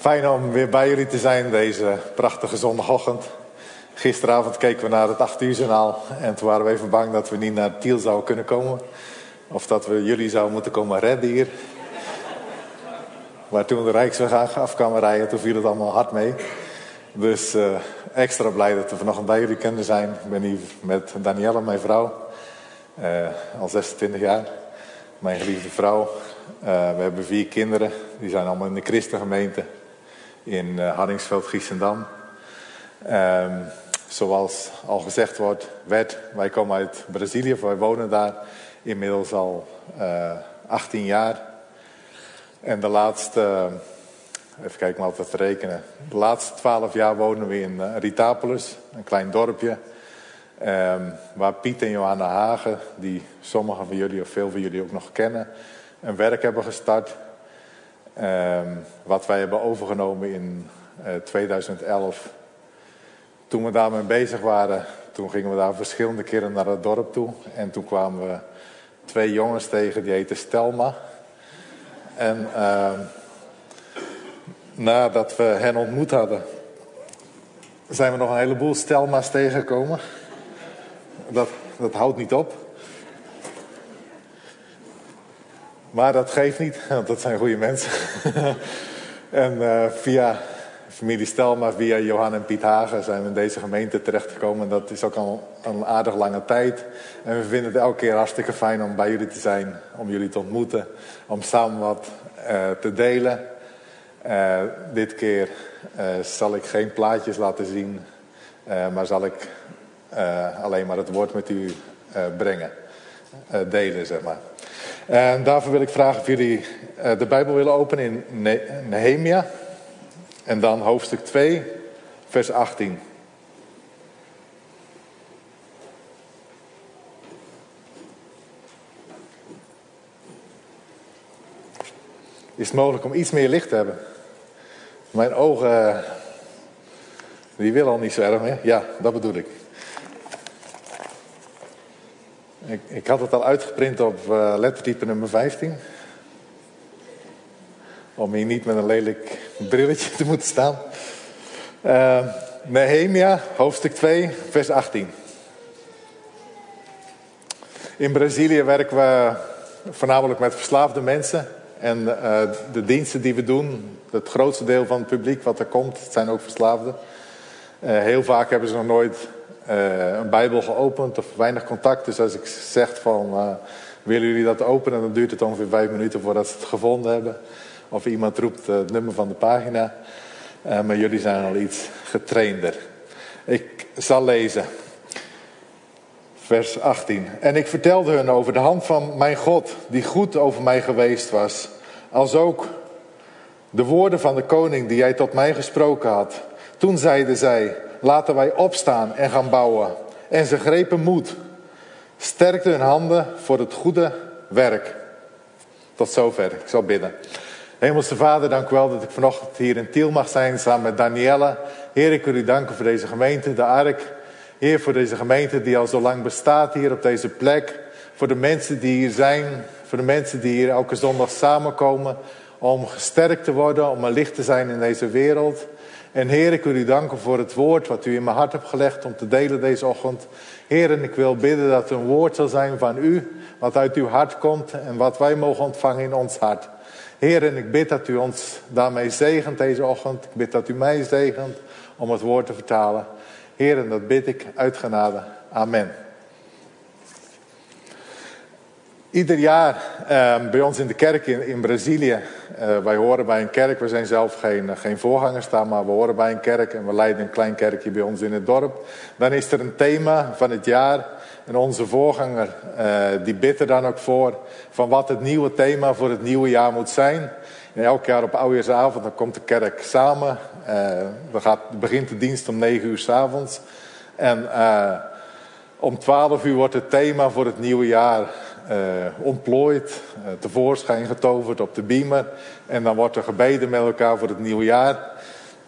Fijn om weer bij jullie te zijn deze prachtige zondagochtend. Gisteravond keken we naar het 8 uur journaal en toen waren we even bang dat we niet naar Tiel zouden kunnen komen. Of dat we jullie zouden moeten komen redden hier. Maar toen de Rijksweg af kwamen rijden, toen viel het allemaal hard mee. Dus uh, extra blij dat we vanochtend bij jullie kunnen zijn. Ik ben hier met Danielle, mijn vrouw. Uh, al 26 jaar. Mijn geliefde vrouw. Uh, we hebben vier kinderen. Die zijn allemaal in de christengemeente in Hardingsveld, Giesendam. Um, zoals al gezegd wordt, werd, wij komen uit Brazilië, wij wonen daar inmiddels al uh, 18 jaar. En de laatste, even kijken maar wat te rekenen, de laatste 12 jaar wonen we in uh, Ritapolis, een klein dorpje. Um, waar Piet en Johanna Hagen, die sommigen van jullie of veel van jullie ook nog kennen, een werk hebben gestart. Um, wat wij hebben overgenomen in uh, 2011. Toen we daarmee bezig waren, toen gingen we daar verschillende keren naar het dorp toe. En toen kwamen we twee jongens tegen, die heten Stelma. En uh, nadat we hen ontmoet hadden, zijn we nog een heleboel Stelma's tegengekomen. Dat, dat houdt niet op. Maar dat geeft niet, want dat zijn goede mensen. en uh, via familie Stelma, via Johan en Piet Hagen zijn we in deze gemeente terechtgekomen. Dat is ook al een aardig lange tijd. En we vinden het elke keer hartstikke fijn om bij jullie te zijn, om jullie te ontmoeten, om samen wat uh, te delen. Uh, dit keer zal ik geen plaatjes laten zien, maar zal ik alleen maar het woord met u brengen, delen zeg maar. En daarvoor wil ik vragen of jullie de Bijbel willen openen in Nehemia. En dan hoofdstuk 2, vers 18. Is het mogelijk om iets meer licht te hebben? Mijn ogen, die willen al niet zo erg meer. Ja, dat bedoel ik. Ik, ik had het al uitgeprint op uh, lettertype nummer 15. Om hier niet met een lelijk brilletje te moeten staan. Uh, Nehemia, hoofdstuk 2, vers 18. In Brazilië werken we voornamelijk met verslaafde mensen. En uh, de diensten die we doen, het grootste deel van het publiek wat er komt, zijn ook verslaafden. Heel vaak hebben ze nog nooit uh, een Bijbel geopend of weinig contact. Dus als ik zeg van, willen jullie dat openen, dan duurt het ongeveer vijf minuten voordat ze het gevonden hebben. Of iemand roept het nummer van de pagina. Uh, maar jullie zijn al iets getrainder. Ik zal lezen. Vers 18. En ik vertelde hun over de hand van mijn God, die goed over mij geweest was. Als ook de woorden van de koning die jij tot mij gesproken had. Toen zeiden zij: Laten wij opstaan en gaan bouwen. En ze grepen moed. Sterkten hun handen voor het goede werk. Tot zover. Ik zal bidden. Hemelse Vader, dank u wel dat ik vanochtend hier in Tiel mag zijn samen met Danielle. Heer, ik wil u danken voor deze gemeente, de Ark. Heer, voor deze gemeente die al zo lang bestaat hier op deze plek. Voor de mensen die hier zijn, voor de mensen die hier elke zondag samenkomen. Om gesterkt te worden, om een licht te zijn in deze wereld. En Heer, ik wil u danken voor het woord wat u in mijn hart hebt gelegd om te delen deze ochtend. Heer, en ik wil bidden dat het een woord zal zijn van u, wat uit uw hart komt en wat wij mogen ontvangen in ons hart. Heer, en ik bid dat u ons daarmee zegent deze ochtend. Ik bid dat u mij zegent om het woord te vertalen. Heer, en dat bid ik uit genade. Amen. Ieder jaar eh, bij ons in de kerk in, in Brazilië, uh, wij horen bij een kerk, we zijn zelf geen, geen voorgangers daar, maar we horen bij een kerk en we leiden een klein kerkje bij ons in het dorp. Dan is er een thema van het jaar en onze voorganger uh, die bidt er dan ook voor van wat het nieuwe thema voor het nieuwe jaar moet zijn. En elk jaar op oudejaarsavond dan komt de kerk samen. Dan gaat, begint de dienst om negen uur s avonds. En om twaalf uur wordt het thema voor het nieuwe jaar ontplooid, tevoorschijn getoverd op de beamer. En dan wordt er gebeden met elkaar voor het nieuwe jaar.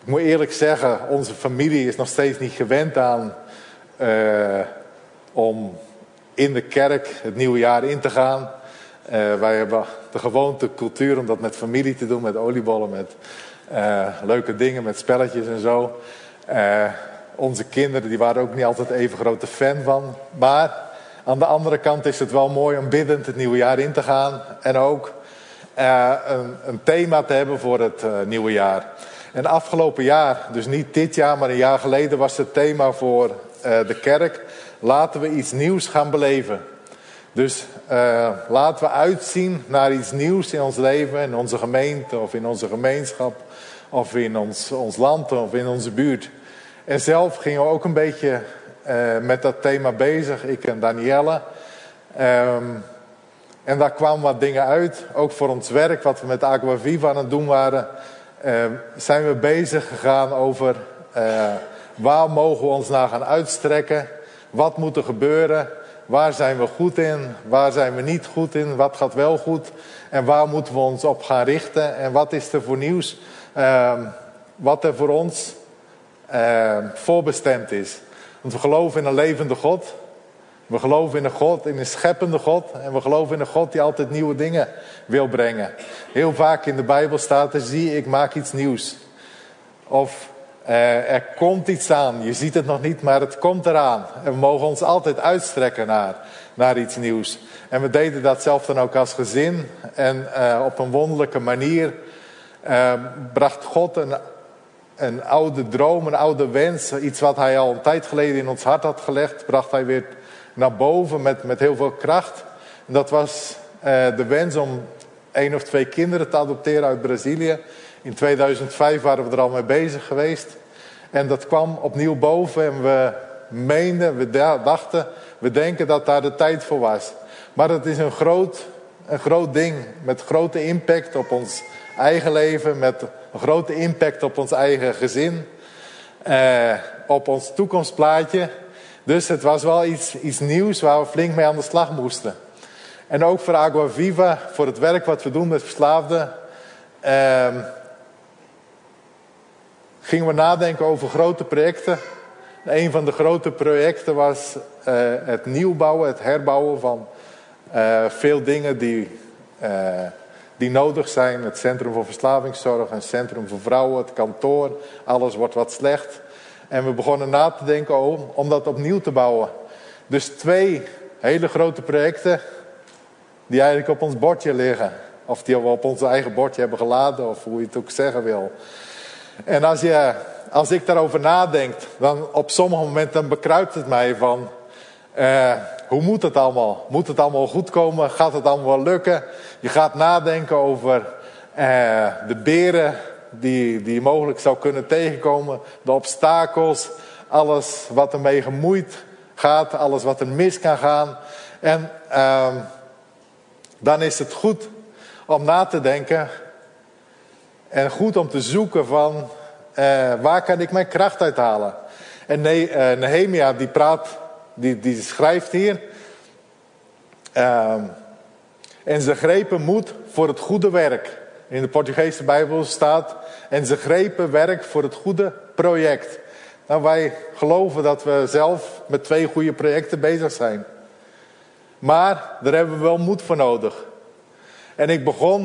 Ik moet eerlijk zeggen, onze familie is nog steeds niet gewend aan om in de kerk het nieuwe jaar in te gaan. Wij hebben de gewoonte, cultuur om dat met familie te doen, met oliebollen, met leuke dingen, met spelletjes en zo. Onze kinderen die waren ook niet altijd even grote fan van. Maar aan de andere kant is het wel mooi om biddend het nieuwe jaar in te gaan. En ook uh, een, een, thema te hebben voor het nieuwe jaar. En afgelopen jaar, dus niet dit jaar, maar een jaar geleden was het thema voor de kerk. Laten we iets nieuws gaan beleven. Dus laten we uitzien naar iets nieuws in ons leven, in onze gemeente of in onze gemeenschap of in ons, ons land of in onze buurt. En zelf gingen we ook een beetje uh, met dat thema bezig, ik en Danielle. Um, en daar kwamen wat dingen uit, ook voor ons werk, wat we met Aqua Viva aan het doen waren. Uh, zijn we bezig gegaan over waar mogen we ons naar gaan uitstrekken, wat moet er gebeuren Waar zijn we goed in? Waar zijn we niet goed in? Wat gaat wel goed? En waar moeten we ons op gaan richten? En wat is er voor nieuws? Uh, wat er voor ons voorbestemd is. Want we geloven in een levende God. We geloven in een God, in een scheppende God. En we geloven in een God die altijd nieuwe dingen wil brengen. Heel vaak in de Bijbel staat er, zie ik maak iets nieuws. Of uh, er komt iets aan. Je ziet het nog niet, maar het komt eraan. En we mogen ons altijd uitstrekken naar, naar iets nieuws. En we deden dat zelf dan ook als gezin. En uh, op een wonderlijke manier uh, bracht God een, een oude droom, een oude wens. Iets wat hij al een tijd geleden in ons hart had gelegd. Bracht hij weer naar boven met, met heel veel kracht. En dat was de wens om één of twee kinderen te adopteren uit Brazilië. In 2005 waren we er al mee bezig geweest. En dat kwam opnieuw boven en we meenden, we dachten, we denken dat daar de tijd voor was. Maar het is een groot, een groot ding met grote impact op ons eigen leven, met een grote impact op ons eigen gezin, eh, op ons toekomstplaatje. Dus het was wel iets, iets nieuws waar we flink mee aan de slag moesten. En ook voor Agua Viva, voor het werk wat we doen met verslaafden. Eh, gingen we nadenken over grote projecten. Een van de grote projecten was uh, het nieuwbouwen, het herbouwen van uh, veel dingen die, die nodig zijn. Het Centrum voor Verslavingszorg, het Centrum voor Vrouwen, het kantoor. Alles wordt wat slecht. En we begonnen na te denken om, om dat opnieuw te bouwen. Dus twee hele grote projecten die eigenlijk op ons bordje liggen. Of die we op ons eigen bordje hebben geladen, of hoe je het ook zeggen wil. En als, je, als ik daarover nadenk, dan op sommige momenten bekruipt het mij van... Uh, hoe moet het allemaal? Moet het allemaal goed komen? Gaat het allemaal wel lukken? Je gaat nadenken over uh, de beren die, die je mogelijk zou kunnen tegenkomen. De obstakels, alles wat ermee gemoeid gaat, alles wat er mis kan gaan. En uh, dan is het goed om na te denken en goed om te zoeken van uh, waar kan ik mijn kracht uithalen. En ne uh, Nehemia die praat, die, die schrijft hier. Uh, en ze grepen moed voor het goede werk. In de Portugese Bijbel staat. En ze grepen werk voor het goede project. Nou, wij geloven dat we zelf met twee goede projecten bezig zijn. Maar daar hebben we wel moed voor nodig. En ik begon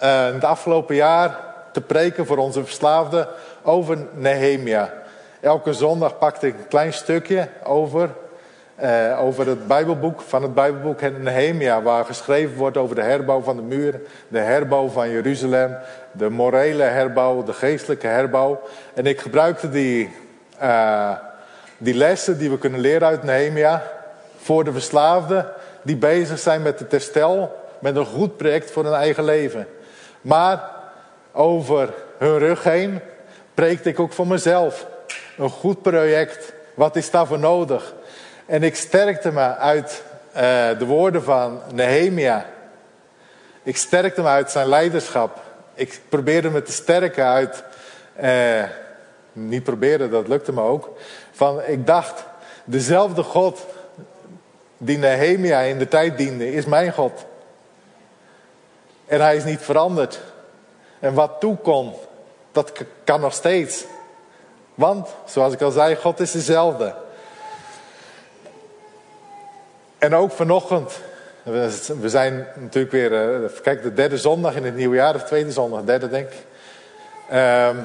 in het afgelopen jaar te preken voor onze verslaafden over Nehemia. Elke zondag pakte ik een klein stukje over, uh, over het Bijbelboek, van het Bijbelboek Nehemia, waar geschreven wordt over de herbouw van de muur, de herbouw van Jeruzalem, de morele herbouw, de geestelijke herbouw. En ik gebruikte die, uh, die lessen die we kunnen leren uit Nehemia voor de verslaafden die bezig zijn met het herstel met een goed project voor hun eigen leven. Maar over hun rug heen preekte ik ook voor mezelf. Een goed project. Wat is daarvoor nodig? En ik sterkte me uit uh, de woorden van Nehemia. Ik sterkte me uit zijn leiderschap. Ik probeerde me te sterken uit. Uh, niet proberen, dat lukte me ook. Van, ik dacht, dezelfde God die Nehemia in de tijd diende, is mijn God. En hij is niet veranderd. En wat toe kon, dat kan nog steeds. Want, zoals ik al zei, God is dezelfde. En ook vanochtend We zijn natuurlijk weer, uh, kijk, de derde zondag in het nieuwe jaar, of tweede zondag, derde denk ik. Ehm,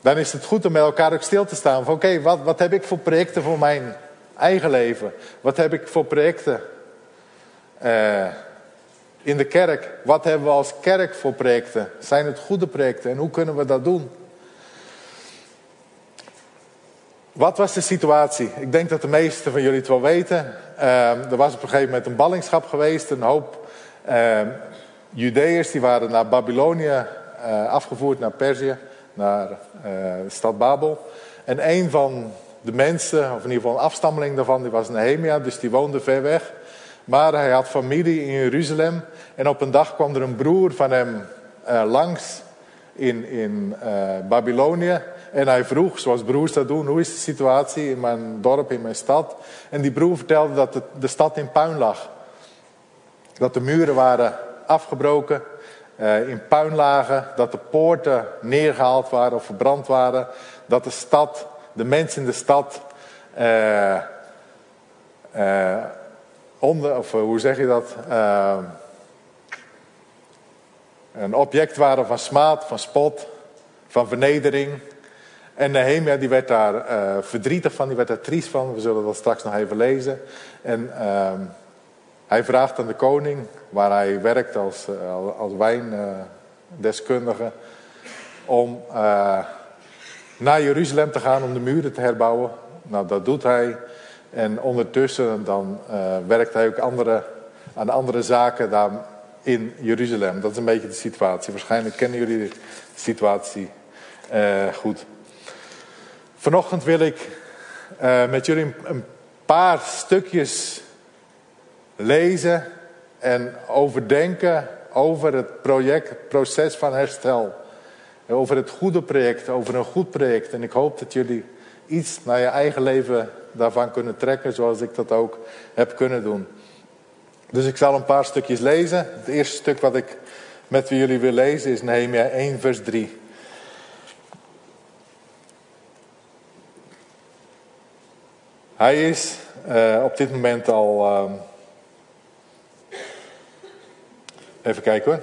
dan is het goed om met elkaar ook stil te staan. Van oké, wat, wat heb ik voor projecten voor mijn eigen leven? Wat heb ik voor projecten uh, in de kerk? Wat hebben we als kerk voor projecten? Zijn het goede projecten en hoe kunnen we dat doen? Wat was de situatie? Ik denk dat de meesten van jullie het wel weten. Uh, er was op een gegeven moment een ballingschap geweest. Een hoop uh, Judeërs die waren naar Babylonië uh, afgevoerd, naar Perzië, naar eh, de stad Babel. En een van de mensen, of in ieder geval een afstammeling daarvan, die was Nehemia, dus die woonde ver weg. Maar hij had familie in Jeruzalem. En op een dag kwam er een broer van hem uh, langs in, in Babylonië. En hij vroeg, zoals broers dat doen, hoe is de situatie in mijn dorp, in mijn stad? En die broer vertelde dat de stad in puin lag. Dat de muren waren afgebroken, uh, in puin lagen, dat de poorten neergehaald waren of verbrand waren. Dat de stad, de mensen in de stad, uh, uh, onder, of hoe zeg je dat? een object waren van smaad, van spot, van vernedering. En Nehemia die werd daar uh, verdrietig van, die werd daar triest van. We zullen dat straks nog even lezen. En uh, hij vraagt aan de koning, waar hij werkt als, uh, als wijndeskundige, om naar Jeruzalem te gaan om de muren te herbouwen. Nou, dat doet hij. En ondertussen dan werkt hij ook andere, aan andere zaken daar in Jeruzalem. Dat is een beetje de situatie. Waarschijnlijk kennen jullie de situatie goed. Vanochtend wil ik uh, met jullie een paar stukjes lezen en overdenken over het project, het proces van herstel. Over het goede project, over een goed project. En ik hoop dat jullie iets naar je eigen leven daarvan kunnen trekken, zoals ik dat ook heb kunnen doen. Dus ik zal een paar stukjes lezen. Het eerste stuk wat ik met jullie wil lezen is Nehemia 1, vers 3. Hij is uh, op dit moment al. Uh, even kijken hoor.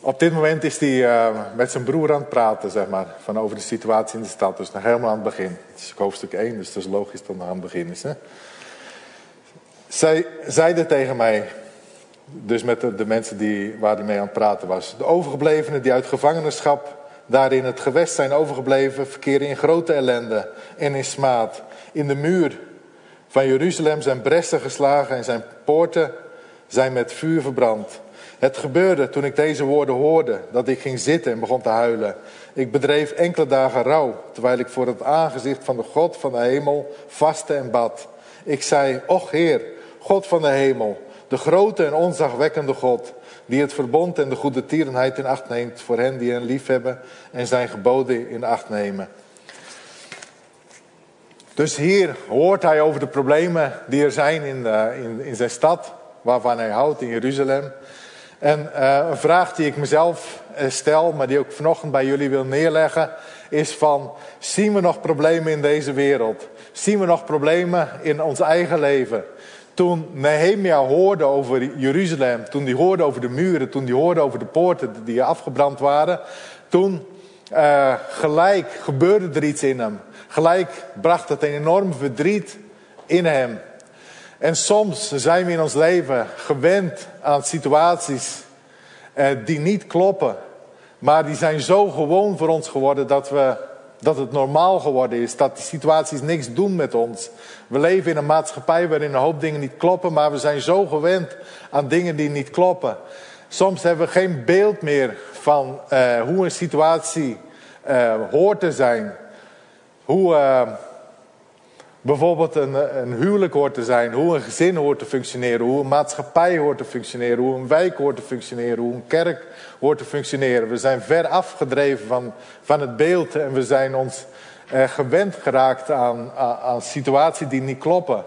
Op dit moment is hij uh, met zijn broer aan het praten, zeg maar, van over de situatie in de stad. Dus nog helemaal aan het begin. Het is hoofdstuk 1, dus het is logisch dat het aan het begin is. Hè? Zij zeiden tegen mij, dus met de, de mensen die, waar hij mee aan het praten was, de overgeblevenen die uit gevangenschap daarin het gewest zijn overgebleven, verkeren in grote ellende en in smaad. In de muur van Jeruzalem zijn bresten geslagen en zijn poorten zijn met vuur verbrand. Het gebeurde toen ik deze woorden hoorde, dat ik ging zitten en begon te huilen. Ik bedreef enkele dagen rouw, terwijl ik voor het aangezicht van de God van de hemel vastte en bad. Ik zei, Och Heer, God van de hemel, de grote en onzagwekkende God, die het verbond en de goede tierenheid in acht neemt voor hen die hen lief hebben en zijn geboden in acht nemen. Dus hier hoort hij over de problemen die er zijn in, in, in zijn stad, waarvan hij houdt in Jeruzalem. En uh, een vraag die ik mezelf eh, stel, maar die ook vanochtend bij jullie wil neerleggen, is van, zien we nog problemen in deze wereld? Zien we nog problemen in ons eigen leven? Toen Nehemia hoorde over Jeruzalem, toen hij hoorde over de muren, toen hij hoorde over de poorten die afgebrand waren, toen uh, gelijk gebeurde er iets in hem. Gelijk bracht het een enorm verdriet in hem. En soms zijn we in ons leven gewend aan situaties uh, die niet kloppen. Maar die zijn zo gewoon voor ons geworden dat we dat het normaal geworden is, dat die situaties niks doen met ons. We leven in een maatschappij waarin een hoop dingen niet kloppen, maar we zijn zo gewend aan dingen die niet kloppen. Soms hebben we geen beeld meer van uh, hoe een situatie uh, hoort te zijn. Hoe uh, bijvoorbeeld een, een huwelijk hoort te zijn, hoe een gezin hoort te functioneren, hoe een maatschappij hoort te functioneren, hoe een wijk hoort te functioneren, hoe een kerk hoort te functioneren. We zijn ver afgedreven van, van het beeld en we zijn ons eh, gewend geraakt aan, aan, situaties die niet kloppen.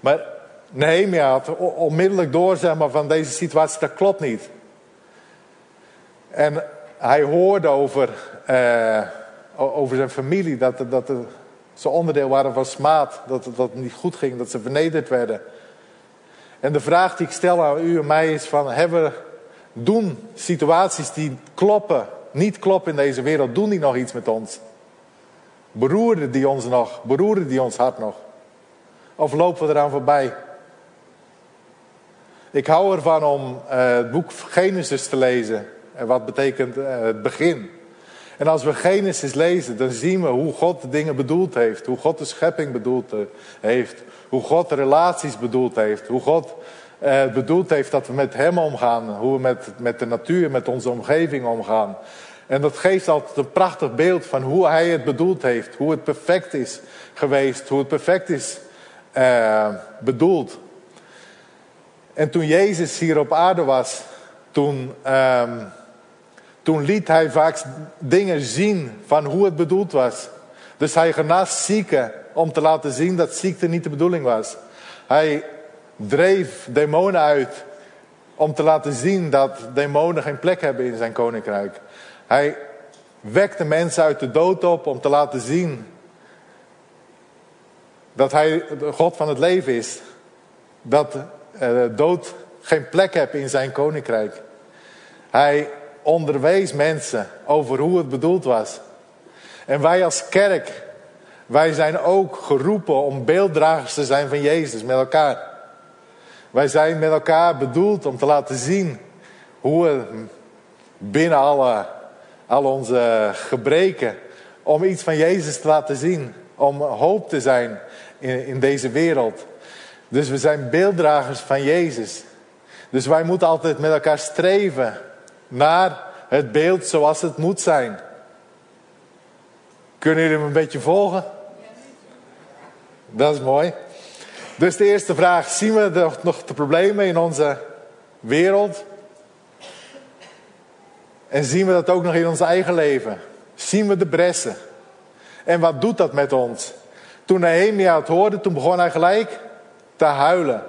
Maar Nehemia had onmiddellijk door zeg maar, van deze situatie, dat klopt niet. En hij hoorde over, eh, over zijn familie dat, dat, Ze onderdeel waren van smaad, dat het dat niet goed ging, dat ze vernederd werden. En de vraag die ik stel aan u en mij is van, hebben we, doen situaties die kloppen, niet kloppen in deze wereld, doen die nog iets met ons? Beroeren die ons nog, beroeren die ons hart nog? Of lopen we eraan voorbij? Ik hou ervan om uh, het boek Genesis te lezen. En wat betekent uh, het begin? En als we Genesis lezen, dan zien we hoe God de dingen bedoeld heeft. Hoe God de schepping bedoeld eh, heeft. Hoe God de relaties bedoeld heeft. Hoe God uh, bedoeld heeft dat we met Hem omgaan. Hoe we met, met de natuur, met onze omgeving omgaan. En dat geeft altijd een prachtig beeld van hoe Hij het bedoeld heeft. Hoe het perfect is geweest. Hoe het perfect is uh, bedoeld. En toen Jezus hier op aarde was, toen, um, toen liet hij vaak dingen zien van hoe het bedoeld was. Dus hij genas zieken om te laten zien dat ziekte niet de bedoeling was. Hij dreef demonen uit om te laten zien dat demonen geen plek hebben in zijn koninkrijk. Hij wekte mensen uit de dood op om te laten zien dat hij de God van het leven is. Dat uh, dood geen plek heeft in zijn koninkrijk. Hij onderwees mensen over hoe het bedoeld was. En wij als kerk, wij zijn ook geroepen om beelddragers te zijn van Jezus met elkaar. Wij zijn met elkaar bedoeld om te laten zien hoe we binnen alle, al onze gebreken, om iets van Jezus te laten zien. Om hoop te zijn in, in deze wereld. Dus we zijn beelddragers van Jezus. Dus wij moeten altijd met elkaar streven naar het beeld zoals het moet zijn. Kunnen jullie me een beetje volgen? Dat is mooi. Dus de eerste vraag: zien we nog de problemen in onze wereld? En zien we dat ook nog in ons eigen leven? Zien we de bressen? En wat doet dat met ons? Toen Nehemia het hoorde, toen begon hij gelijk te huilen.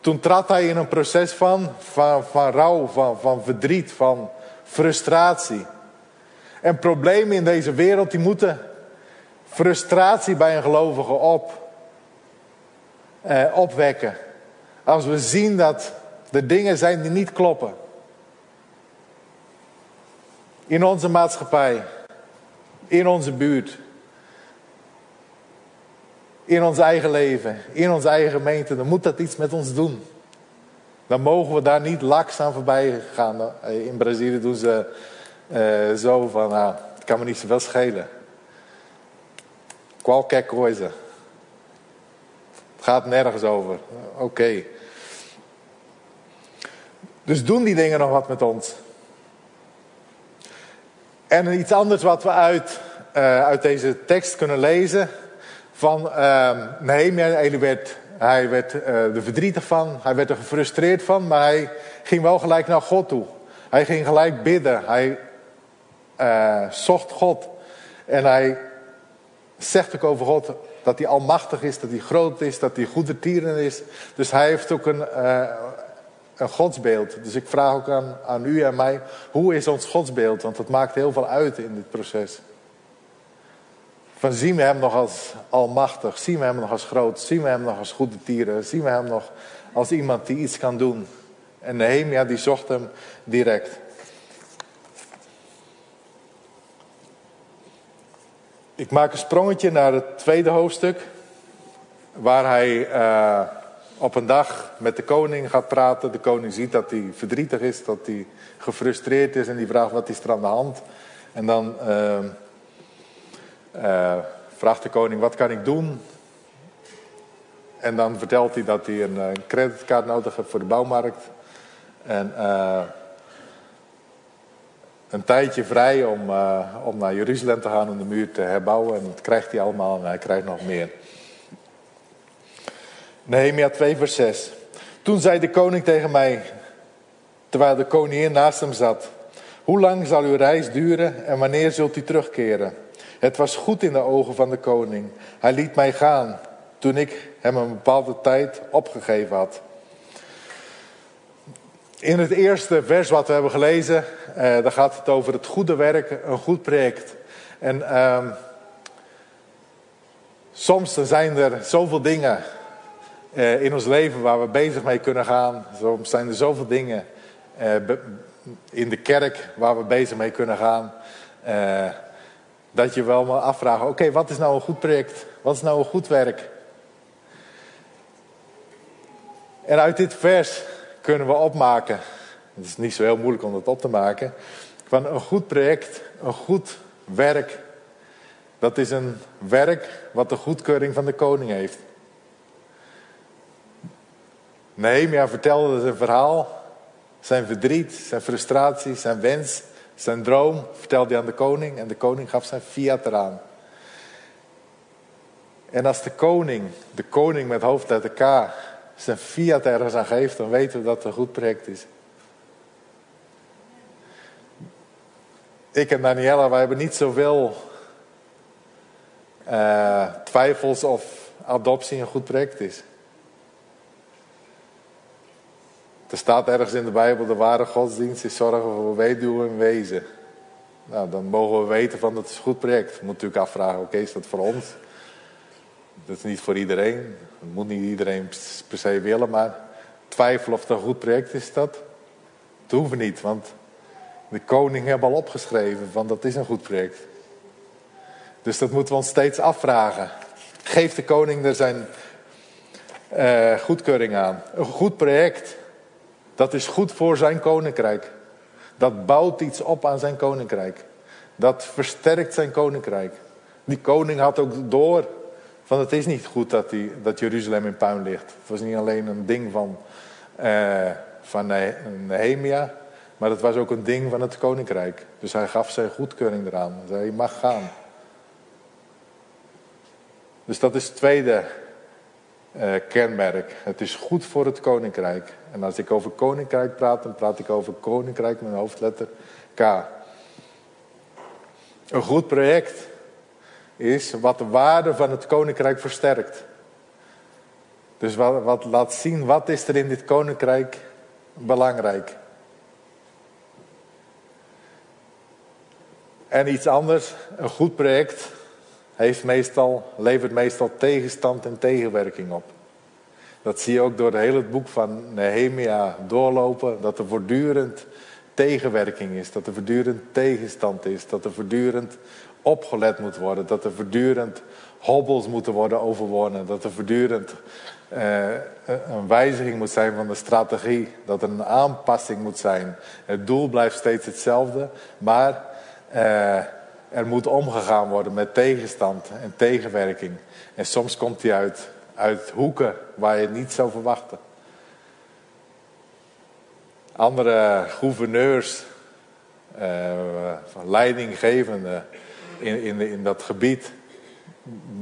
Toen trad hij in een proces van, van, van rouw, van, van verdriet, van frustratie. En problemen in deze wereld, die moeten frustratie bij een gelovige op, eh, opwekken. Als we zien dat er dingen zijn die niet kloppen. In onze maatschappij, in onze buurt, in ons eigen leven, in onze eigen gemeente, dan moet dat iets met ons doen. Dan mogen we daar niet laks aan voorbij gaan. In Brazilië doen ze uh, zo van, nou, het kan me niet zoveel schelen. Qualquer coisa. Het gaat nergens over. Oké. Dus doen die dingen nog wat met ons? En iets anders wat we uit, uh, uit deze tekst kunnen lezen, van uh, Nehemia. Hij werd, uh, er verdrietig van, hij werd er gefrustreerd van, maar hij ging wel gelijk naar God toe. Hij ging gelijk bidden, hij uh, zocht God. En hij zegt ook over God dat hij almachtig is, dat hij groot is, dat hij goede tieren is. Dus hij heeft ook een, uh, een godsbeeld. Dus ik vraag ook aan, aan u en mij, hoe is ons godsbeeld? Want dat maakt heel veel uit in dit proces. Van zien we hem nog als almachtig? Zien we hem nog als groot? Zien we hem nog als goede tieren? Zien we hem nog als iemand die iets kan doen? En Nehemia die zocht hem direct. Ik maak een sprongetje naar het tweede hoofdstuk. Waar hij uh, op een dag met de koning gaat praten. De koning ziet dat hij verdrietig is, dat hij gefrustreerd is. En die vraagt wat is er aan de hand. En dan... Uh, uh, vraagt de koning, wat kan ik doen? En dan vertelt hij dat hij een, een creditcard nodig heeft voor de bouwmarkt. En een tijdje vrij om, uh, om naar Jeruzalem te gaan om de muur te herbouwen. En dat krijgt hij allemaal en hij krijgt nog meer. Nehemia 2 vers 6. Toen zei de koning tegen mij, terwijl de koningin naast hem zat. Hoe lang zal uw reis duren en wanneer zult u terugkeren? Het was goed in de ogen van de koning. Hij liet mij gaan toen ik hem een bepaalde tijd opgegeven had. In het eerste vers wat we hebben gelezen, eh, daar gaat het over het goede werk, een goed project. En eh, Soms zijn er zoveel dingen eh, in ons leven waar we bezig mee kunnen gaan. Soms zijn er zoveel dingen eh, in de kerk waar we bezig mee kunnen gaan. Eh, dat je wel maar afvraagt, oké, wat is nou een goed project? Wat is nou een goed werk? En uit dit vers kunnen we opmaken, het is niet zo heel moeilijk om dat op te maken, van een goed project, een goed werk, dat is een werk wat de goedkeuring van de koning heeft. Nehemia vertelde zijn verhaal, zijn verdriet, zijn frustratie, zijn wens, zijn droom, vertelde hij aan de koning en de koning gaf zijn fiat eraan. En als de koning, de koning met hoofdletter K, zijn fiat ergens aan geeft, dan weten we dat het een goed project is. Ik en Daniela, wij hebben niet zoveel uh, twijfels of adoptie een goed project is. Er staat ergens in de Bijbel, de ware godsdienst is zorgen voor weduwen en wezen. Nou, dan mogen we weten van dat is een goed project. Je moet natuurlijk afvragen, oké, is dat voor ons? Dat is niet voor iedereen. Dat moet niet iedereen per se willen, maar twijfelen of het een goed project is dat? Dat hoeven niet, want de koning heeft al opgeschreven van dat is een goed project. Dus dat moeten we ons steeds afvragen. Geeft de koning er zijn uh, goedkeuring aan? Een goed project, dat is goed voor zijn koninkrijk. Dat bouwt iets op aan zijn koninkrijk. Dat versterkt zijn koninkrijk. Die koning had ook door van het is niet goed dat, die, dat Jeruzalem in puin ligt. Het was niet alleen een ding van, uh, van Nehemia, maar het was ook een ding van het koninkrijk. Dus hij gaf zijn goedkeuring eraan. Hij zei, mag gaan. Dus dat is het tweede uh, kenmerk. Het is goed voor het koninkrijk. En als ik over koninkrijk praat, dan praat ik over koninkrijk met een hoofdletter K. Een goed project is wat de waarde van het koninkrijk versterkt. Dus wat, wat laat zien, wat is er in dit koninkrijk belangrijk. En iets anders, een goed project heeft meestal, levert meestal tegenstand en tegenwerking op. Dat zie je ook door het hele boek van Nehemia doorlopen, dat er voortdurend tegenwerking is, dat er voortdurend tegenstand is, dat er voortdurend opgelet moet worden, dat er voortdurend hobbels moeten worden overwonnen, dat er voortdurend uh, een wijziging moet zijn van de strategie, dat er een aanpassing moet zijn. Het doel blijft steeds hetzelfde, maar uh, er moet omgegaan worden met tegenstand en tegenwerking. En soms komt die uit, uit hoeken waar je het niet zou verwachten. Andere gouverneurs, uh, leidinggevenden in, in, dat gebied,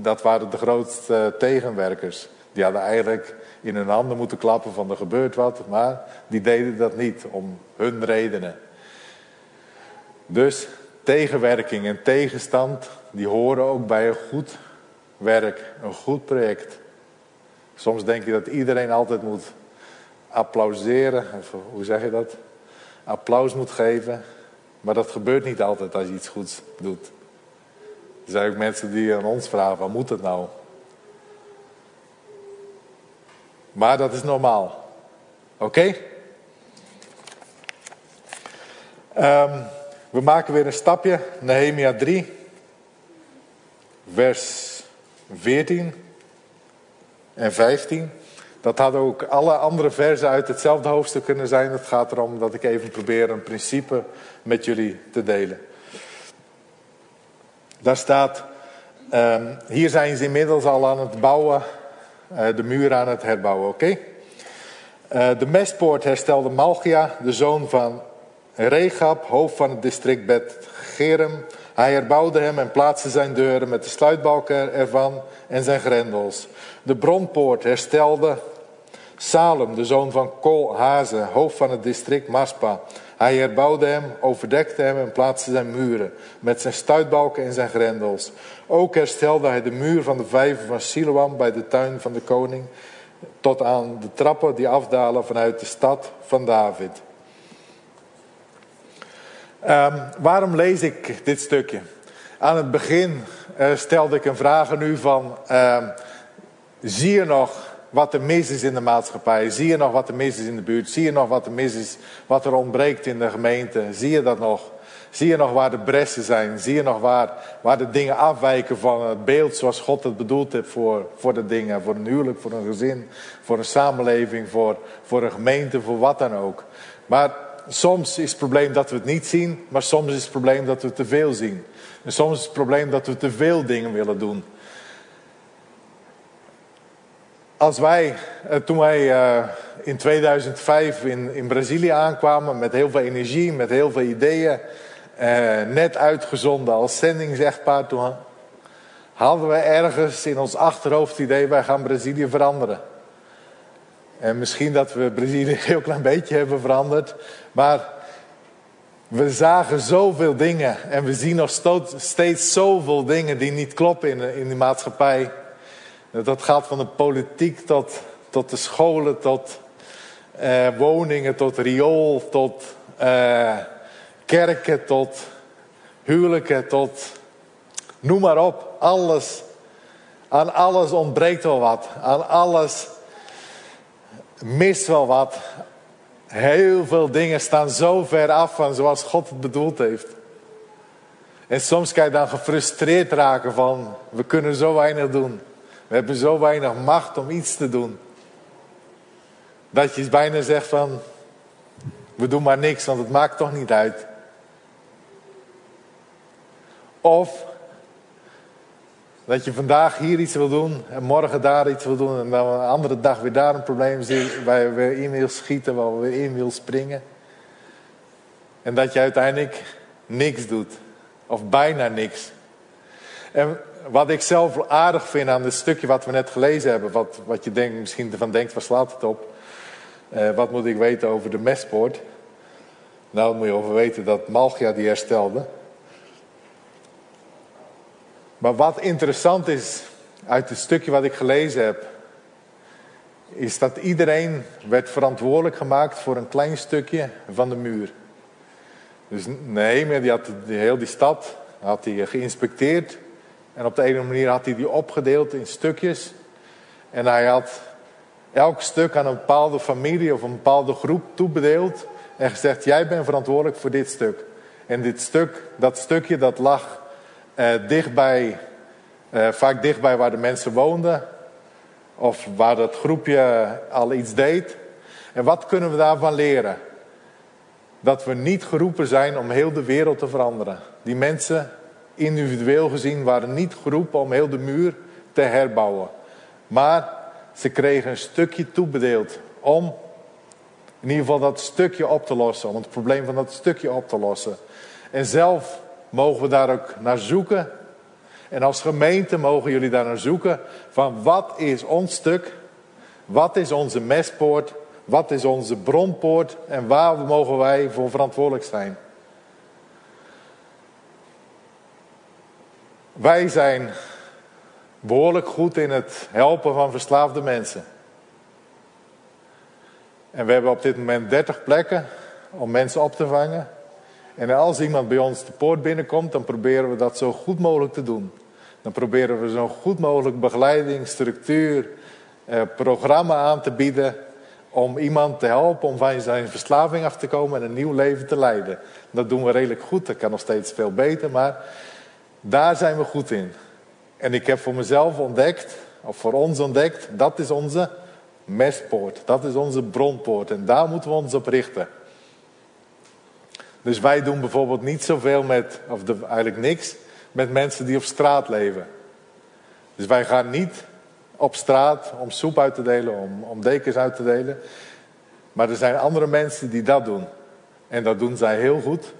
dat waren de grootste tegenwerkers. Die hadden eigenlijk in hun handen moeten klappen van er gebeurt wat, maar die deden dat niet om hun redenen. Dus tegenwerking en tegenstand, die horen ook bij een goed werk, een goed project. Soms denk je dat iedereen altijd moet applauderen, of hoe zeg je dat? Applaus moet geven. Maar dat gebeurt niet altijd als je iets goeds doet. Er zijn ook mensen die aan ons vragen, wat moet het nou? Maar dat is normaal. Oké? Um, we maken weer een stapje. Nehemia 3, vers 14 en 15. Dat hadden ook alle andere versen uit hetzelfde hoofdstuk kunnen zijn. Het gaat erom dat ik even probeer een principe met jullie te delen. Daar staat, um, hier zijn ze inmiddels al aan het bouwen, uh, de muur aan het herbouwen, oké? Uh, de mestpoort herstelde Malchia, de zoon van Regab, hoofd van het district Bet Gerem. Hij herbouwde hem en plaatste zijn deuren met de sluitbalken ervan en zijn grendels. De bronpoort herstelde Salem, de zoon van Kol Haze, hoofd van het district Maspa. Hij herbouwde hem, overdekte hem en plaatste zijn muren met zijn stuitbalken en zijn grendels. Ook herstelde hij de muur van de vijver van Siloam bij de tuin van de koning, tot aan de trappen die afdalen vanuit de stad van David. Um, waarom lees ik dit stukje? Aan het begin uh, stelde ik een vraag aan u van, uh, zie je nog wat er mis is in de maatschappij? Zie je nog wat er mis is in de buurt? Zie je nog wat er mis is, wat er ontbreekt in de gemeente? Zie je dat nog? Zie je nog waar de bressen zijn? Zie je nog waar, waar de dingen afwijken van het beeld zoals God het bedoeld heeft voor, voor de dingen? Voor een huwelijk, voor een gezin, voor een samenleving, voor, voor een gemeente, voor wat dan ook. Maar soms is het probleem dat we het niet zien, maar soms is het probleem dat we te veel zien. En soms is het probleem dat we te veel dingen willen doen. Als wij, eh, toen wij eh, in 2005 in, Brazilië aankwamen met heel veel energie, met heel veel ideeën, eh, net uitgezonden als zendingsechtpaar, toen hadden we ergens in ons achterhoofd het idee, wij gaan Brazilië veranderen. En misschien dat we Brazilië een heel klein beetje hebben veranderd, maar we zagen zoveel dingen en we zien nog steeds zoveel dingen die niet kloppen in in de maatschappij. Dat gaat van de politiek tot, tot de scholen, tot eh, woningen, tot riool, tot eh, kerken, tot huwelijken, tot noem maar op. Alles. Aan alles ontbreekt wel wat. Aan alles mist wel wat. Heel veel dingen staan zo ver af van zoals God het bedoeld heeft. En soms kan je dan gefrustreerd raken van, we kunnen zo weinig doen. We hebben zo weinig macht om iets te doen. Dat je bijna zegt van, we doen maar niks, want het maakt toch niet uit. Of dat je vandaag hier iets wil doen en morgen daar iets wil doen en dan een andere dag weer daar een probleem zit waar je weer in wil schieten, waar je weer in wil springen. En dat je uiteindelijk niks doet. Of bijna niks. En wat ik zelf aardig vind aan het stukje wat we net gelezen hebben, wat, wat je misschien ervan denkt, waar slaat het op? Uh, wat moet ik weten over de mestpoort? Nou, moet je over weten dat Malchia die herstelde. Maar wat interessant is uit het stukje wat ik gelezen heb, is dat iedereen werd verantwoordelijk gemaakt voor een klein stukje van de muur. Dus Nehemia die had die, heel die stad had hij geïnspecteerd en op de ene manier had hij die opgedeeld in stukjes. En hij had elk stuk aan een bepaalde familie of een bepaalde groep toebedeeld en gezegd: jij bent verantwoordelijk voor dit stuk. En dit stuk, dat stukje dat lag uh, dichtbij, uh, vaak dichtbij waar de mensen woonden. Of waar dat groepje al iets deed. En wat kunnen we daarvan leren? Dat we niet geroepen zijn om heel de wereld te veranderen. Die mensen, individueel gezien, waren niet geroepen om heel de muur te herbouwen. Maar ze kregen een stukje toebedeeld om in ieder geval dat stukje op te lossen. Om het probleem van dat stukje op te lossen. En zelf mogen we daar ook naar zoeken. En als gemeente mogen jullie daar naar zoeken van wat is ons stuk? Wat is onze mespoort? Wat is onze bronpoort? En waar mogen wij voor verantwoordelijk zijn? Wij zijn behoorlijk goed in het helpen van verslaafde mensen. En we hebben op dit moment 30 plekken om mensen op te vangen. En als iemand bij ons de poort binnenkomt, dan proberen we dat zo goed mogelijk te doen. Dan proberen we zo goed mogelijk begeleiding, structuur, eh, programma aan te bieden. Om iemand te helpen om van zijn verslaving af te komen en een nieuw leven te leiden. Dat doen we redelijk goed, dat kan nog steeds veel beter, maar daar zijn we goed in. En ik heb voor mezelf ontdekt, of voor ons ontdekt, dat is onze mestpoort. Dat is onze bronpoort en daar moeten we ons op richten. Dus wij doen bijvoorbeeld niet zoveel met, of de, eigenlijk niks, met mensen die op straat leven. Dus wij gaan niet op straat om soep uit te delen, om, om dekens uit te delen. Maar er zijn andere mensen die dat doen. En dat doen zij heel goed.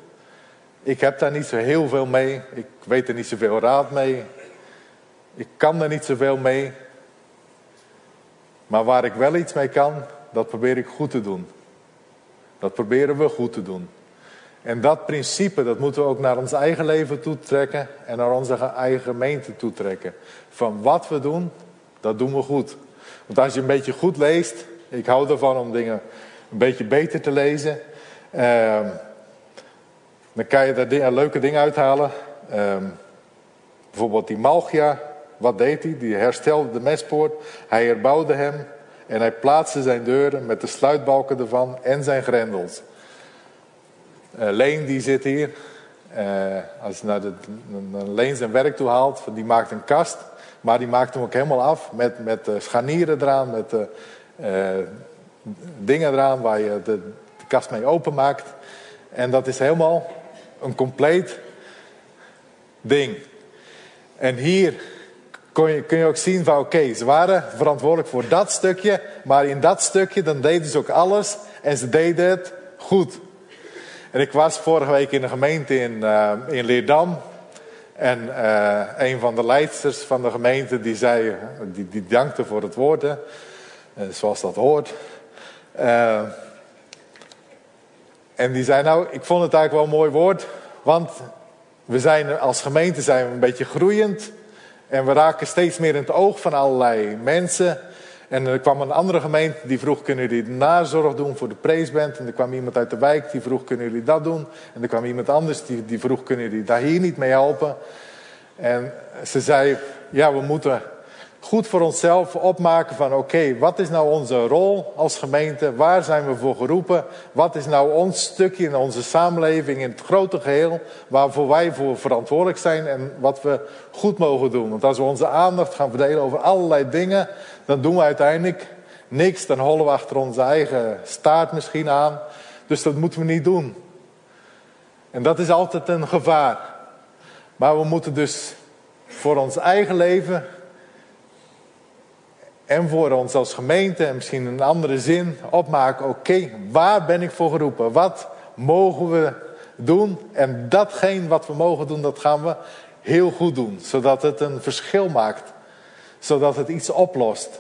Ik heb daar niet zo heel veel mee. Ik weet er niet zoveel raad mee. Ik kan er niet zoveel mee. Maar waar ik wel iets mee kan, dat probeer ik goed te doen. Dat proberen we goed te doen. En dat principe, dat moeten we ook naar ons eigen leven toetrekken en naar onze eigen gemeente toetrekken. Van wat we doen, dat doen we goed. Want als je een beetje goed leest, ik hou ervan om dingen een beetje beter te lezen, eh, dan kan je daar leuke dingen uithalen. Eh, Bijvoorbeeld die Malchia, wat deed hij? Die herstelde de mespoort, hij herbouwde hem en hij plaatste zijn deuren met de sluitbalken ervan en zijn grendels. Uh, Leen die zit hier. Uh, als naar, de, naar Leen zijn werk toe haalt, die maakt een kast. Maar die maakt hem ook helemaal af met, met scharnieren eraan, met dingen eraan waar je de, de kast mee openmaakt. En dat is helemaal een compleet ding. En hier kun je, kun je ook zien van oké, ze waren verantwoordelijk voor dat stukje. Maar in dat stukje dan deden ze ook alles en ze deden het goed. En ik was vorige week in de gemeente in, uh, in Leerdam. En uh, een van de leidsters van de gemeente die zei, die, die dankte voor het woord, hè, zoals dat hoort. En die zei nou, ik vond het eigenlijk wel een mooi woord, want we zijn als gemeente zijn we een beetje groeiend. En we raken steeds meer in het oog van allerlei mensen. En er kwam een andere gemeente die vroeg: kunnen jullie de nazorg doen voor de preesband? En er kwam iemand uit de wijk die vroeg: kunnen jullie dat doen? En er kwam iemand anders die, die vroeg: kunnen jullie daar hier niet mee helpen? En ze zei: ja, we moeten goed voor onszelf opmaken van oké, wat is nou onze rol als gemeente? Waar zijn we voor geroepen? Wat is nou ons stukje in onze samenleving, in het grote geheel, waarvoor wij voor verantwoordelijk zijn en wat we goed mogen doen? Want als we onze aandacht gaan verdelen over allerlei dingen, dan doen we uiteindelijk niks. Dan hollen we achter onze eigen staart misschien aan. Dus dat moeten we niet doen. En dat is altijd een gevaar. Maar we moeten dus voor ons eigen leven en voor ons als gemeente en misschien een andere zin opmaken. Oké, waar ben ik voor geroepen? Wat mogen we doen? En datgene wat we mogen doen, dat gaan we heel goed doen. Zodat het een verschil maakt. Zodat het iets oplost.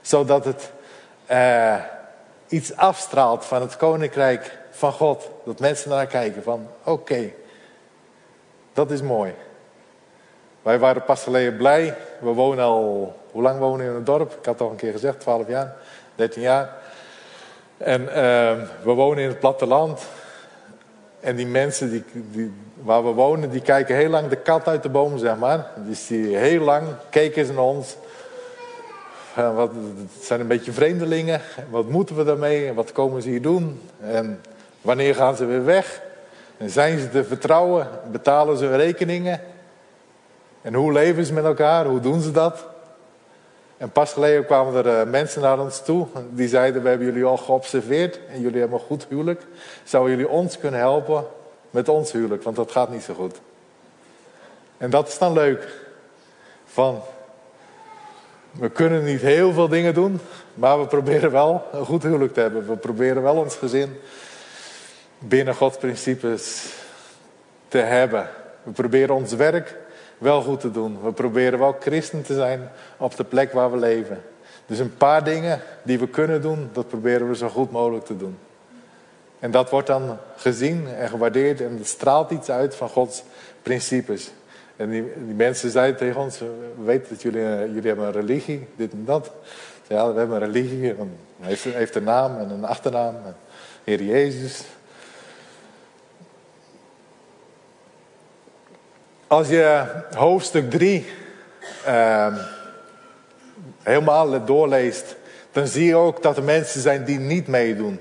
Zodat het uh, iets afstraalt van het koninkrijk van God. Dat mensen naar kijken van oké, dat is mooi. Wij waren pas geleden blij. We wonen al, hoe lang wonen we in het dorp? Ik had het al een keer gezegd, 12 jaar, 13 jaar. En uh, we wonen in het platteland. En die mensen die, die, waar we wonen, die kijken heel lang de kat uit de boom, zeg maar. Dus die heel lang keken ze naar ons. Wat, het zijn een beetje vreemdelingen. Wat moeten we daarmee? Wat komen ze hier doen? En wanneer gaan ze weer weg? En zijn ze te vertrouwen? Betalen ze hun rekeningen? En hoe leven ze met elkaar? Hoe doen ze dat? En pas geleden kwamen er uh, mensen naar ons toe. Die zeiden, we hebben jullie al geobserveerd. En jullie hebben een goed huwelijk. Zouden jullie ons kunnen helpen met ons huwelijk? Want dat gaat niet zo goed. En dat is dan leuk. Van, we kunnen niet heel veel dingen doen. Maar we proberen wel een goed huwelijk te hebben. We proberen wel ons gezin binnen Gods principes te hebben. We proberen ons werk wel goed te doen. We proberen wel christen te zijn op de plek waar we leven. Dus een paar dingen die we kunnen doen, dat proberen we zo goed mogelijk te doen. En dat wordt dan gezien en gewaardeerd en het straalt iets uit van Gods principes. En die, mensen zeiden tegen ons, we weten dat jullie, uh, jullie hebben een religie, dit en dat. Ja, we hebben een religie, en heeft, heeft een naam en een achternaam. Heer Jezus, Als je hoofdstuk 3 uh, ehm, helemaal doorleest, dan zie je ook dat er mensen zijn die niet meedoen.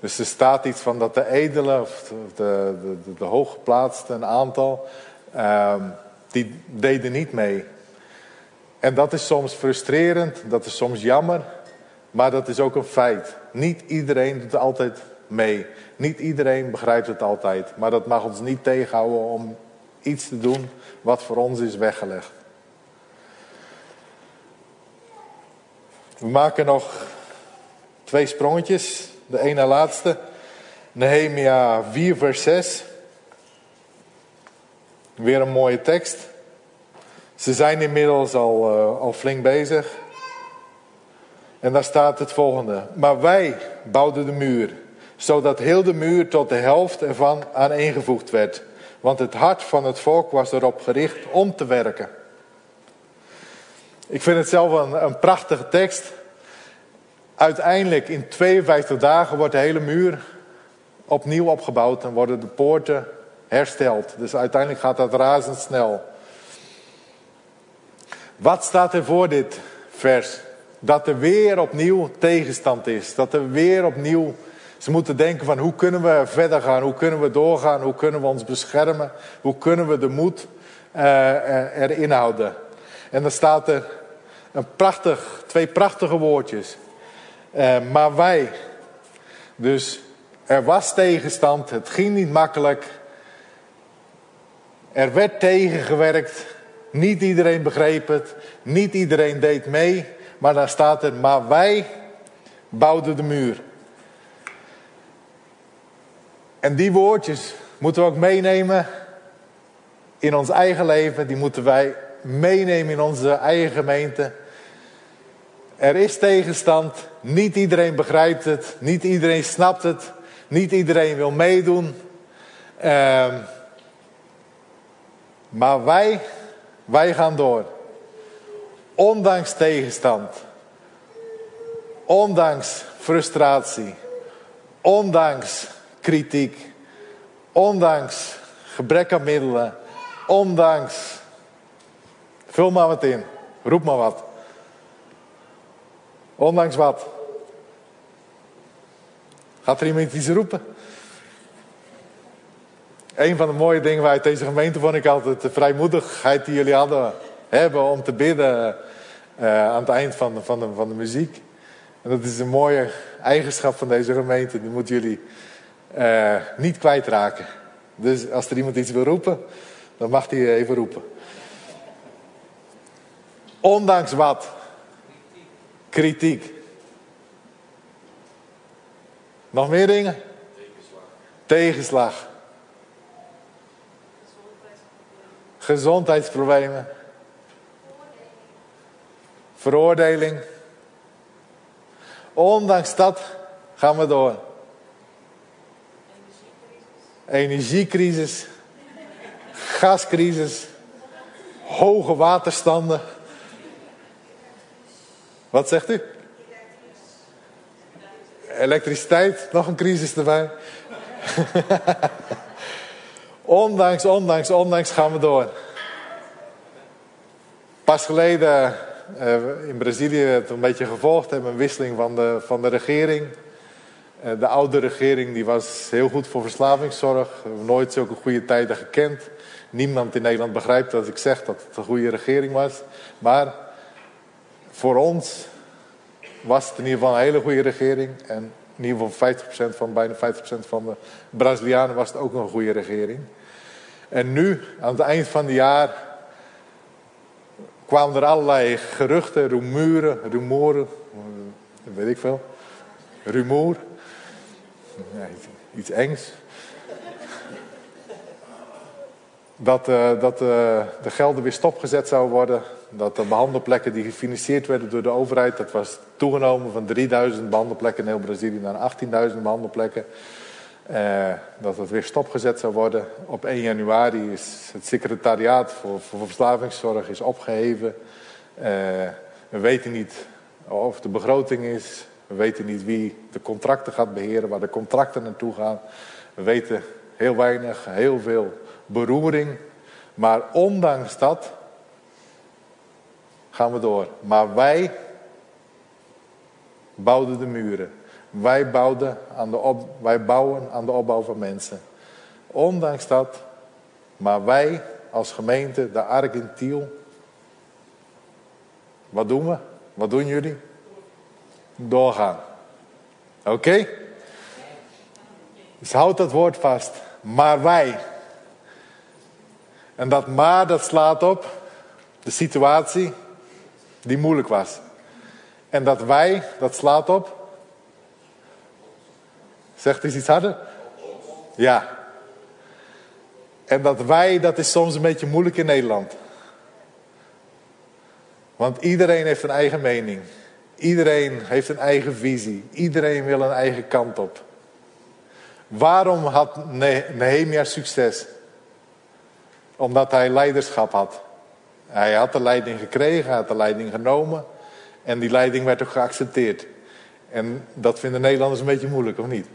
Dus er staat iets van dat de edelen, of de, de, de, hooggeplaatsten, een aantal, uh, die deden niet mee. En dat is soms frustrerend, dat is soms jammer, maar dat is ook een feit. Niet iedereen doet altijd mee. Niet iedereen begrijpt het altijd. Maar dat mag ons niet tegenhouden om iets te doen wat voor ons is weggelegd. We maken nog twee sprongetjes. De ene laatste. Nehemia 4 vers 6. Weer een mooie tekst. Ze zijn inmiddels al, uh, al flink bezig. En daar staat het volgende. Maar wij bouwden de muur, zodat heel de muur tot de helft ervan aaneengevoegd werd. Want het hart van het volk was erop gericht om te werken. Ik vind het zelf een, een prachtige tekst. Uiteindelijk in 52 dagen wordt de hele muur opnieuw opgebouwd en worden de poorten hersteld. Dus uiteindelijk gaat dat razendsnel. Wat staat er voor dit vers? Dat er weer opnieuw tegenstand is. Dat er weer opnieuw ze moeten denken van hoe kunnen we verder gaan? Hoe kunnen we doorgaan? Hoe kunnen we ons beschermen? Hoe kunnen we de moed uh, erin houden? En dan staat er een prachtig, twee prachtige woordjes. Uh, maar wij. Dus er was tegenstand. Het ging niet makkelijk. Er werd tegengewerkt. Niet iedereen begreep het. Niet iedereen deed mee. Maar dan staat er, maar wij bouwden de muur. En die woordjes moeten we ook meenemen in ons eigen leven. Die moeten wij meenemen in onze eigen gemeente. Er is tegenstand. Niet iedereen begrijpt het. Niet iedereen snapt het. Niet iedereen wil meedoen. Uh, maar wij, wij gaan door. Ondanks tegenstand. Ondanks frustratie. Ondanks kritiek. Ondanks gebrek aan middelen. Ondanks. Vul maar wat in. Roep maar wat. Ondanks wat? Gaat er iemand iets roepen? Een van de mooie dingen uit deze gemeente vond ik altijd de vrijmoedigheid die jullie hadden hebben om te bidden uh, aan het eind van de, van, de, van de muziek. En dat is een mooie eigenschap van deze gemeente. Die moeten jullie uh, niet kwijtraken. Dus als er iemand iets wil roepen, dan mag hij even roepen. Ondanks wat? Kritiek. Nog meer dingen? Tegenslag. Tegenslag. Gezondheidsproblemen. Veroordeling. Ondanks dat gaan we door. Energiecrisis. Gascrisis. Hoge waterstanden. Wat zegt u? Elektriciteit, nog een crisis erbij. ondanks, ondanks, ondanks gaan we door. Pas geleden uh, in Brazilië het een beetje gevolgd hebben, een wisseling van de, van de regering. Uh, de oude regering die was heel goed voor verslavingszorg. We hebben nooit zulke goede tijden gekend. Niemand in Nederland begrijpt dat ik zeg dat het een goede regering was. Maar voor ons was het in ieder geval een hele goede regering. En in ieder geval 50% van, bijna 50% van de Brazilianen was het ook een goede regering. En nu, aan het eind van het jaar, kwamen er allerlei geruchten, rumoeren, rumoren, weet ik veel, rumoer, ja, iets engs. Dat, uh, dat uh, de gelden weer stopgezet zouden worden dat de behandelplekken die gefinancierd werden door de overheid, dat was toegenomen van 3000 behandelplekken in heel Brazilië naar 18.000 behandelplekken. Uh, dat het weer stopgezet zou worden. Op 1 januari is het secretariaat voor, voor verslavingszorg is opgeheven. We weten niet of de begroting is. We weten niet wie de contracten gaat beheren, waar de contracten naartoe gaan. We weten heel weinig, heel veel beroering. Maar ondanks dat gaan we door. Maar wij bouwden de muren. Wij, bouwden aan de wij bouwen aan de opbouw van mensen. Ondanks dat, maar wij als gemeente, de Argentiel, wat doen we? Wat doen jullie? Doorgaan. Oké? Dus houd dat woord vast. Maar wij. En dat maar, dat slaat op de situatie die moeilijk was. En dat wij, dat slaat op. Zegt eens iets harder? Ja. En dat wij, dat is soms een beetje moeilijk in Nederland. Want iedereen heeft een eigen mening. Iedereen heeft een eigen visie. Iedereen wil een eigen kant op. Waarom had Nehemia succes? Omdat hij leiderschap had. Hij had de leiding gekregen, hij had de leiding genomen. En die leiding werd ook geaccepteerd. En dat vinden Nederlanders een beetje moeilijk, of niet?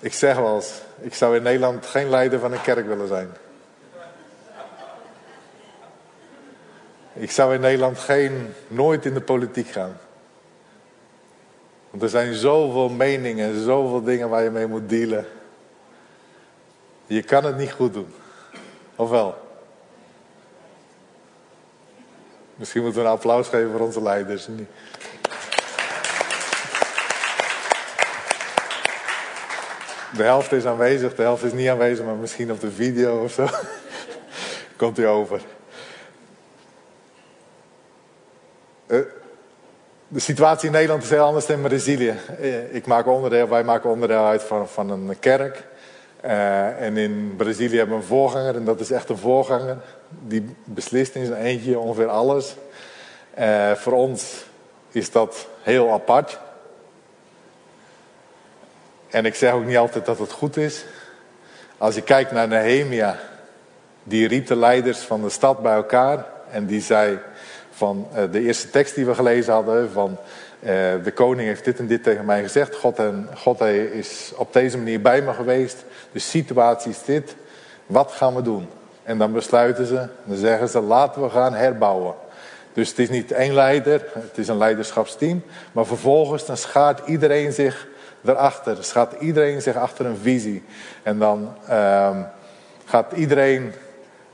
Ik zeg wel eens, ik zou in Nederland geen leider van een kerk willen zijn. Ik zou in Nederland geen, nooit in de politiek gaan. Want er zijn zoveel meningen, zoveel dingen waar je mee moet dealen. Je kan het niet goed doen. Of wel? Misschien moeten we een applaus geven voor onze leiders. De helft is aanwezig, de helft is niet aanwezig, maar misschien op de video of zo. Komt u over. Eh, de situatie in Nederland is heel anders dan in Brazilië. Eh, ik maak onderdeel, wij maken onderdeel uit van, van een kerk. Uh, en in Brazilië hebben we een voorganger, en dat is echt een voorganger. Die beslist in zijn eentje ongeveer alles. Voor ons is dat heel apart. En ik zeg ook niet altijd dat het goed is. Als je kijkt naar Nehemia, die riep de leiders van de stad bij elkaar. En die zei van uh, de eerste tekst die we gelezen hadden, van de koning heeft dit en dit tegen mij gezegd. God, en, God is op deze manier bij me geweest. De situatie is dit. Wat gaan we doen? En dan besluiten ze, dan zeggen ze laten we gaan herbouwen. Dus het is niet één leider, het is een leiderschapsteam. Maar vervolgens dan schaart iedereen zich erachter. Schaart iedereen zich achter een visie. En dan uh, gaat iedereen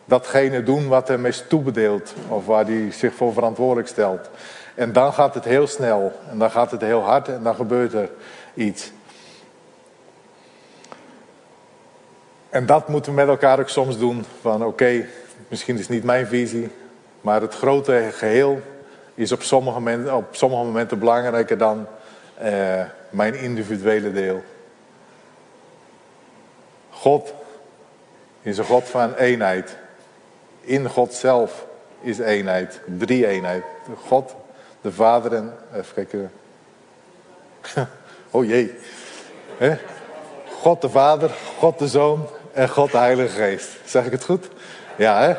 datgene doen wat hem is toebedeeld. Of waar hij zich voor verantwoordelijk stelt. En dan gaat het heel snel. En dan gaat het heel hard en dan gebeurt er iets. En dat moeten we met elkaar ook soms doen. Van oké, misschien is het niet mijn visie. Maar het grote geheel is op sommige momenten, op sommige momenten belangrijker dan eh, mijn individuele deel. God is een God van eenheid. In God zelf is eenheid. Drie eenheid. God, de Vader en... Even kijken. Oh jee. God de Vader, God de Zoon en God de Heilige Geest. Zeg ik het goed? Ja, hè?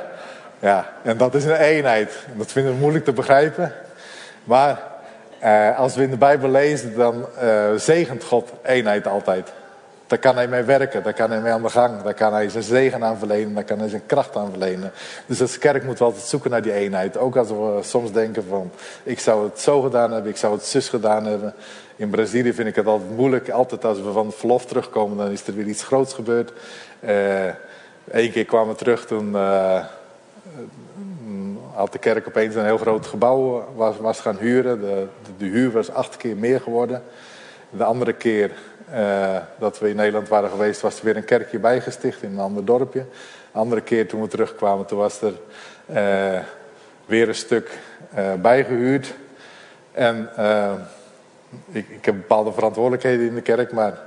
Ja, en dat is een eenheid. Dat vinden we moeilijk te begrijpen. Maar eh, als we in de Bijbel lezen, dan eh, zegent God eenheid altijd. Daar kan hij mee werken, daar kan hij mee aan de gang. Daar kan hij zijn zegen aan verlenen, daar kan hij zijn kracht aan verlenen. Dus als kerk moeten we altijd zoeken naar die eenheid. Ook als we soms denken van, ik zou het zo gedaan hebben, ik zou het zus gedaan hebben. In Brazilië vind ik het altijd moeilijk. Altijd als we van verlof terugkomen, dan is er weer iets groots gebeurd. Eén eh, keer kwamen we terug, toen uh, had de kerk opeens een heel groot gebouw was, was gaan huren. De, de, huur was acht keer meer geworden. De andere keer uh, dat we in Nederland waren geweest, was er weer een kerkje bijgesticht in een ander dorpje. De andere keer toen we terugkwamen, toen was er uh, weer een stuk uh, bijgehuurd. En ik, ik heb bepaalde verantwoordelijkheden in de kerk, maar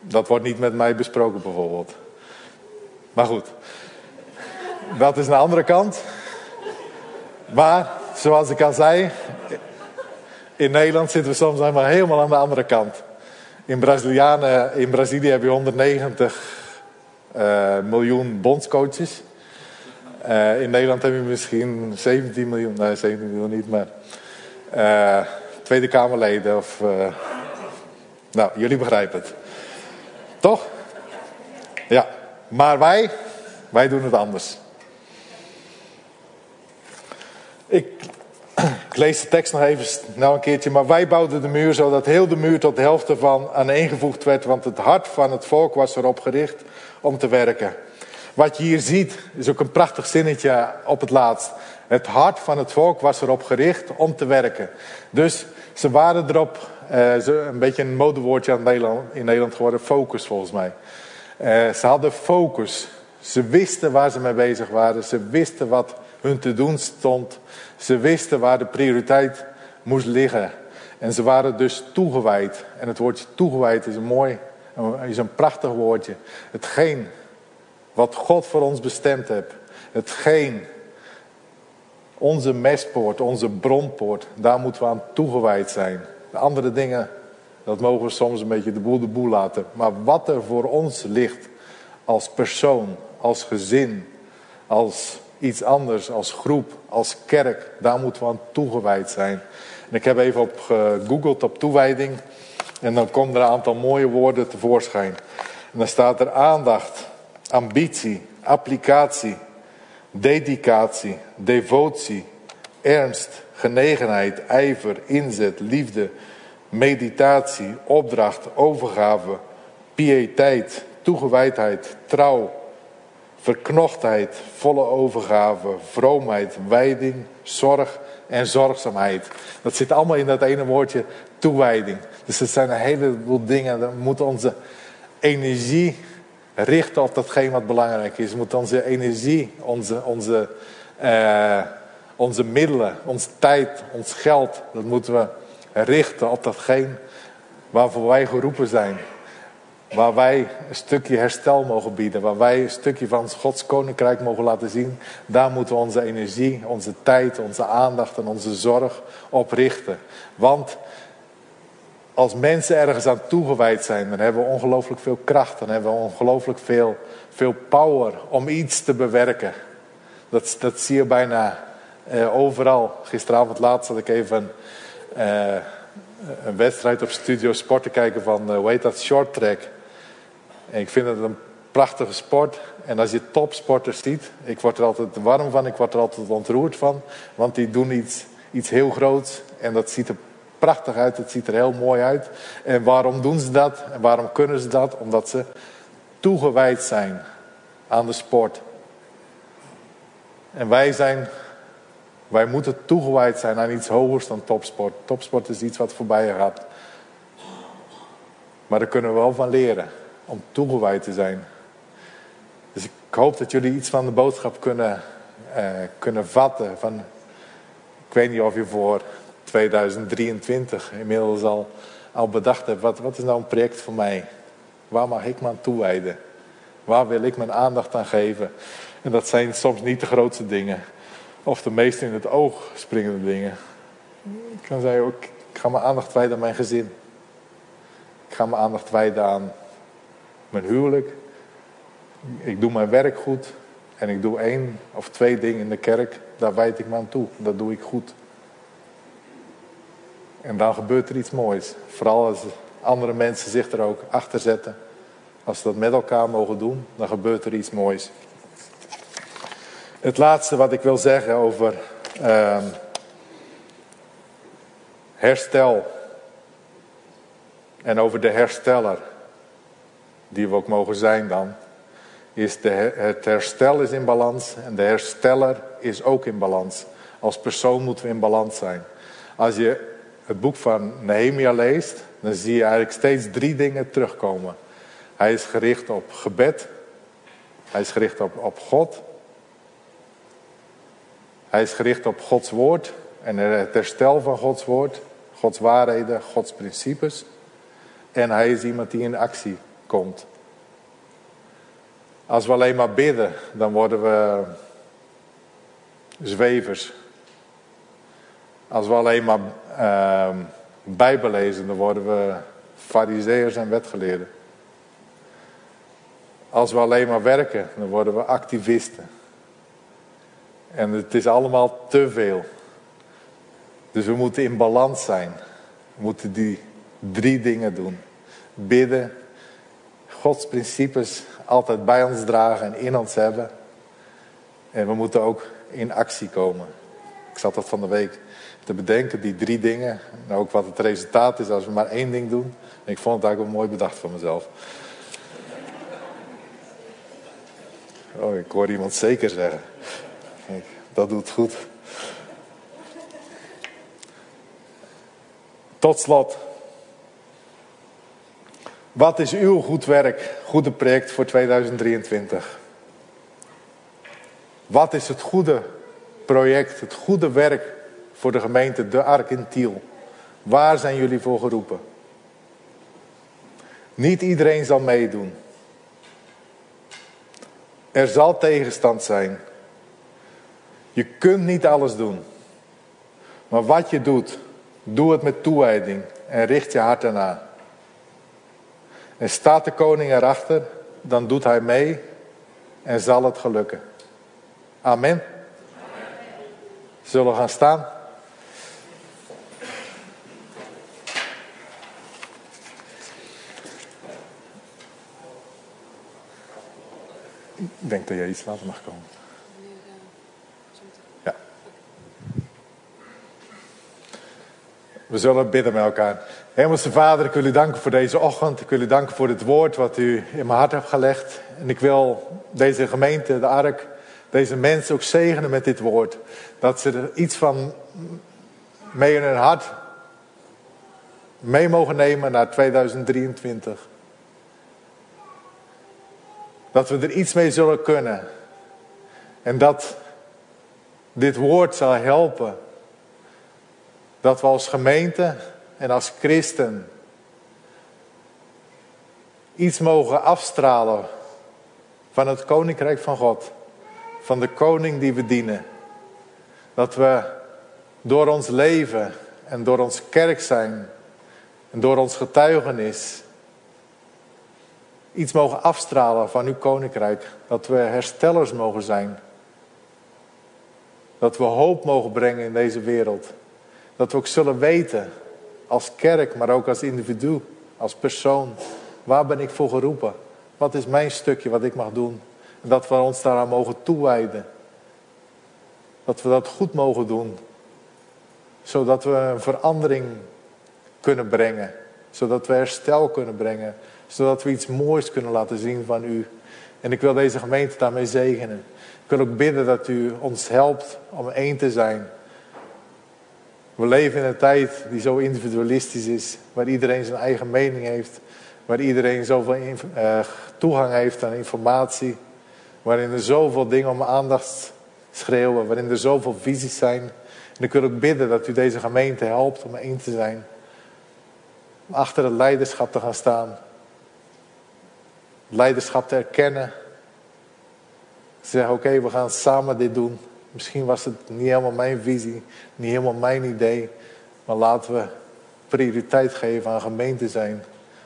dat wordt niet met mij besproken bijvoorbeeld. Maar goed, dat is een andere kant. Maar, zoals ik al zei, in Nederland zitten we soms helemaal aan de andere kant. In, Brazilianen, in Brazilië heb je 190 uh, eh, miljoen bondscoaches. Uh, in Nederland heb je misschien 17 miljoen, nee 17 miljoen niet, maar uh, Tweede Kamerleden of... nou, jullie begrijpen het. Toch? Ja. Maar wij, wij doen het anders. Ik, ik, lees de tekst nog even snel een keertje. Maar wij bouwden de muur zodat heel de muur tot de helft ervan aaneengevoegd werd. Want het hart van het volk was erop gericht om te werken. Wat je hier ziet is ook een prachtig zinnetje op het laatst. Het hart van het volk was erop gericht om te werken. Dus ze waren erop, uh, een beetje een modewoordje Nederland, in Nederland geworden, focus volgens mij. Uh, ze hadden focus. Ze wisten waar ze mee bezig waren. Ze wisten wat hun te doen stond. Ze wisten waar de prioriteit moest liggen. En ze waren dus toegewijd. En het woordje toegewijd is een mooi, is een prachtig woordje. Hetgeen wat God voor ons bestemd heeft. Hetgeen onze mestpoort, onze bronpoort, daar moeten we aan toegewijd zijn. De andere dingen, dat mogen we soms een beetje de boel de boel laten. Maar wat er voor ons ligt als persoon, als gezin, als iets anders, als groep, als kerk, daar moeten we aan toegewijd zijn. En ik heb even op gegoogeld op toewijding en dan komen er een aantal mooie woorden tevoorschijn. En dan staat er aandacht, ambitie, applicatie, dedicatie, devotie, ernst, genegenheid, ijver, inzet, liefde, meditatie, opdracht, overgave, piëteit, toegewijdheid, trouw, verknochtheid, volle overgave, vroomheid, wijding, zorg en zorgzaamheid. Dat zit allemaal in dat ene woordje toewijding. Dus het zijn een heleboel dingen. We moeten onze energie richten op datgene wat belangrijk is. We moeten onze energie, onze, onze, uh, onze middelen, onze tijd, ons geld, dat moeten we richten op datgene waarvoor wij geroepen zijn. Waar wij een stukje herstel mogen bieden. Waar wij een stukje van Gods koninkrijk mogen laten zien. Daar moeten we onze energie, onze tijd, onze aandacht en onze zorg op richten. Want als mensen ergens aan toegewijd zijn, dan hebben we ongelooflijk veel kracht. Dan hebben we ongelooflijk veel, veel power om iets te bewerken. Dat, dat zie je bijna eh, overal. Gisteravond laat zat ik even uh, een wedstrijd op Studio Sport te kijken van, uh, hoe heet dat, short track. Ik vind het een prachtige sport. En als je topsporters ziet, ik word er altijd warm van, ik word er altijd ontroerd van. Want die doen iets, iets heel groots en dat ziet er prachtig uit, het ziet er heel mooi uit. En waarom doen ze dat? En waarom kunnen ze dat? Omdat ze toegewijd zijn aan de sport. En wij zijn, wij moeten toegewijd zijn aan iets hogers dan topsport. Topsport is iets wat voorbij gaat. Maar daar kunnen we wel van leren om toegewijd te zijn. Dus ik hoop dat jullie iets van de boodschap kunnen, uh, kunnen vatten. Van, ik weet niet of je voor 2023 inmiddels al, al bedacht hebt. Wat, wat is nou een project voor mij? Waar mag ik me aan toewijden? Waar wil ik mijn aandacht aan geven? En dat zijn soms niet de grootste dingen. Of de meest in het oog springende dingen. Ik kan zeggen, ik ga mijn aandacht wijden aan mijn gezin. Ik ga mijn aandacht wijden aan mijn huwelijk. Ik doe mijn werk goed. En ik doe één of twee dingen in de kerk. Daar wijd ik me aan toe. Dat doe ik goed. En dan gebeurt er iets moois. Vooral als andere mensen zich er ook achter zetten. Als ze dat met elkaar mogen doen, dan gebeurt er iets moois. Het laatste wat ik wil zeggen over uh, herstel. En over de hersteller die we ook mogen zijn dan, is de, het herstel is in balans en de hersteller is ook in balans. Als persoon moeten we in balans zijn. Als je het boek van Nehemia leest, dan zie je eigenlijk steeds drie dingen terugkomen. Hij is gericht op gebed, hij is gericht op, op God, hij is gericht op Gods woord en het herstel van Gods woord, Gods waarheden, Gods principes. En hij is iemand die in actie komt. Als we alleen maar bidden, dan worden we zwevers. Als we alleen maar uh, Bijbel lezen, dan worden we fariseërs en wetgeleerden. Als we alleen maar werken, dan worden we activisten. En het is allemaal te veel. Dus we moeten in balans zijn. We moeten die drie dingen doen. Bidden, Gods principes altijd bij ons dragen en in ons hebben. En we moeten ook in actie komen. Ik zat dat van de week te bedenken, die drie dingen. En ook wat het resultaat is als we maar één ding doen. En ik vond het eigenlijk wel mooi bedacht van mezelf. Oh, ik hoor iemand zeker zeggen. Dat doet goed. Tot slot. Wat is uw goed werk, goede project voor 2023? Wat is het goede project, het goede werk voor de gemeente De Ark in Tiel? Waar zijn jullie voor geroepen? Niet iedereen zal meedoen. Er zal tegenstand zijn. Je kunt niet alles doen. Maar wat je doet, doe het met toewijding en richt je hart ernaar. En staat de koning erachter, dan doet hij mee en zal het gelukken. Amen. Zullen we gaan staan? Ik denk dat jij iets later mag komen. Ja. We zullen bidden met elkaar. Hemelse Vader, ik wil u danken voor deze ochtend. Ik wil u danken voor het woord wat u in mijn hart hebt gelegd. En ik wil deze gemeente, de Ark, deze mensen ook zegenen met dit woord. Dat ze er iets van mee in hun hart mee mogen nemen naar 2023. Dat we er iets mee zullen kunnen. En dat dit woord zal helpen. Dat we als gemeente en als christen iets mogen afstralen van het koninkrijk van God. Van de koning die we dienen. Dat we door ons leven en door ons kerk zijn en door ons getuigenis iets mogen afstralen van uw koninkrijk. Dat we herstellers mogen zijn. Dat we hoop mogen brengen in deze wereld. Dat we ook zullen weten als kerk, maar ook als individu, als persoon. Waar ben ik voor geroepen? Wat is mijn stukje wat ik mag doen? En dat we ons daaraan mogen toewijden. Dat we dat goed mogen doen. Zodat we een verandering kunnen brengen. Zodat we herstel kunnen brengen. Zodat we iets moois kunnen laten zien van u. En ik wil deze gemeente daarmee zegenen. Ik wil ook bidden dat u ons helpt om één te zijn. We leven in een tijd die zo individualistisch is, waar iedereen zijn eigen mening heeft, waar iedereen zoveel uh, toegang heeft aan informatie, waarin er zoveel dingen om aandacht schreeuwen, waarin er zoveel visies zijn. En ik wil ook bidden dat u deze gemeente helpt om één te zijn, om achter het leiderschap te gaan staan, leiderschap te erkennen zeggen, oké, we gaan samen dit doen. Misschien was het niet helemaal mijn visie, niet helemaal mijn idee. Maar laten we prioriteit geven aan gemeente zijn.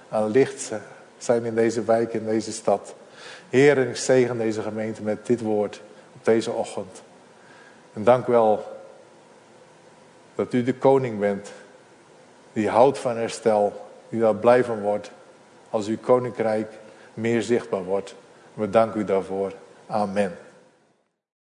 Aan licht zijn in deze wijk, in deze stad. Heer, ik zegen deze gemeente met dit woord op deze ochtend. En dank wel dat u de koning bent. Die houdt van herstel. Die daar blij van wordt. Als uw koninkrijk meer zichtbaar wordt. We danken u daarvoor. Amen.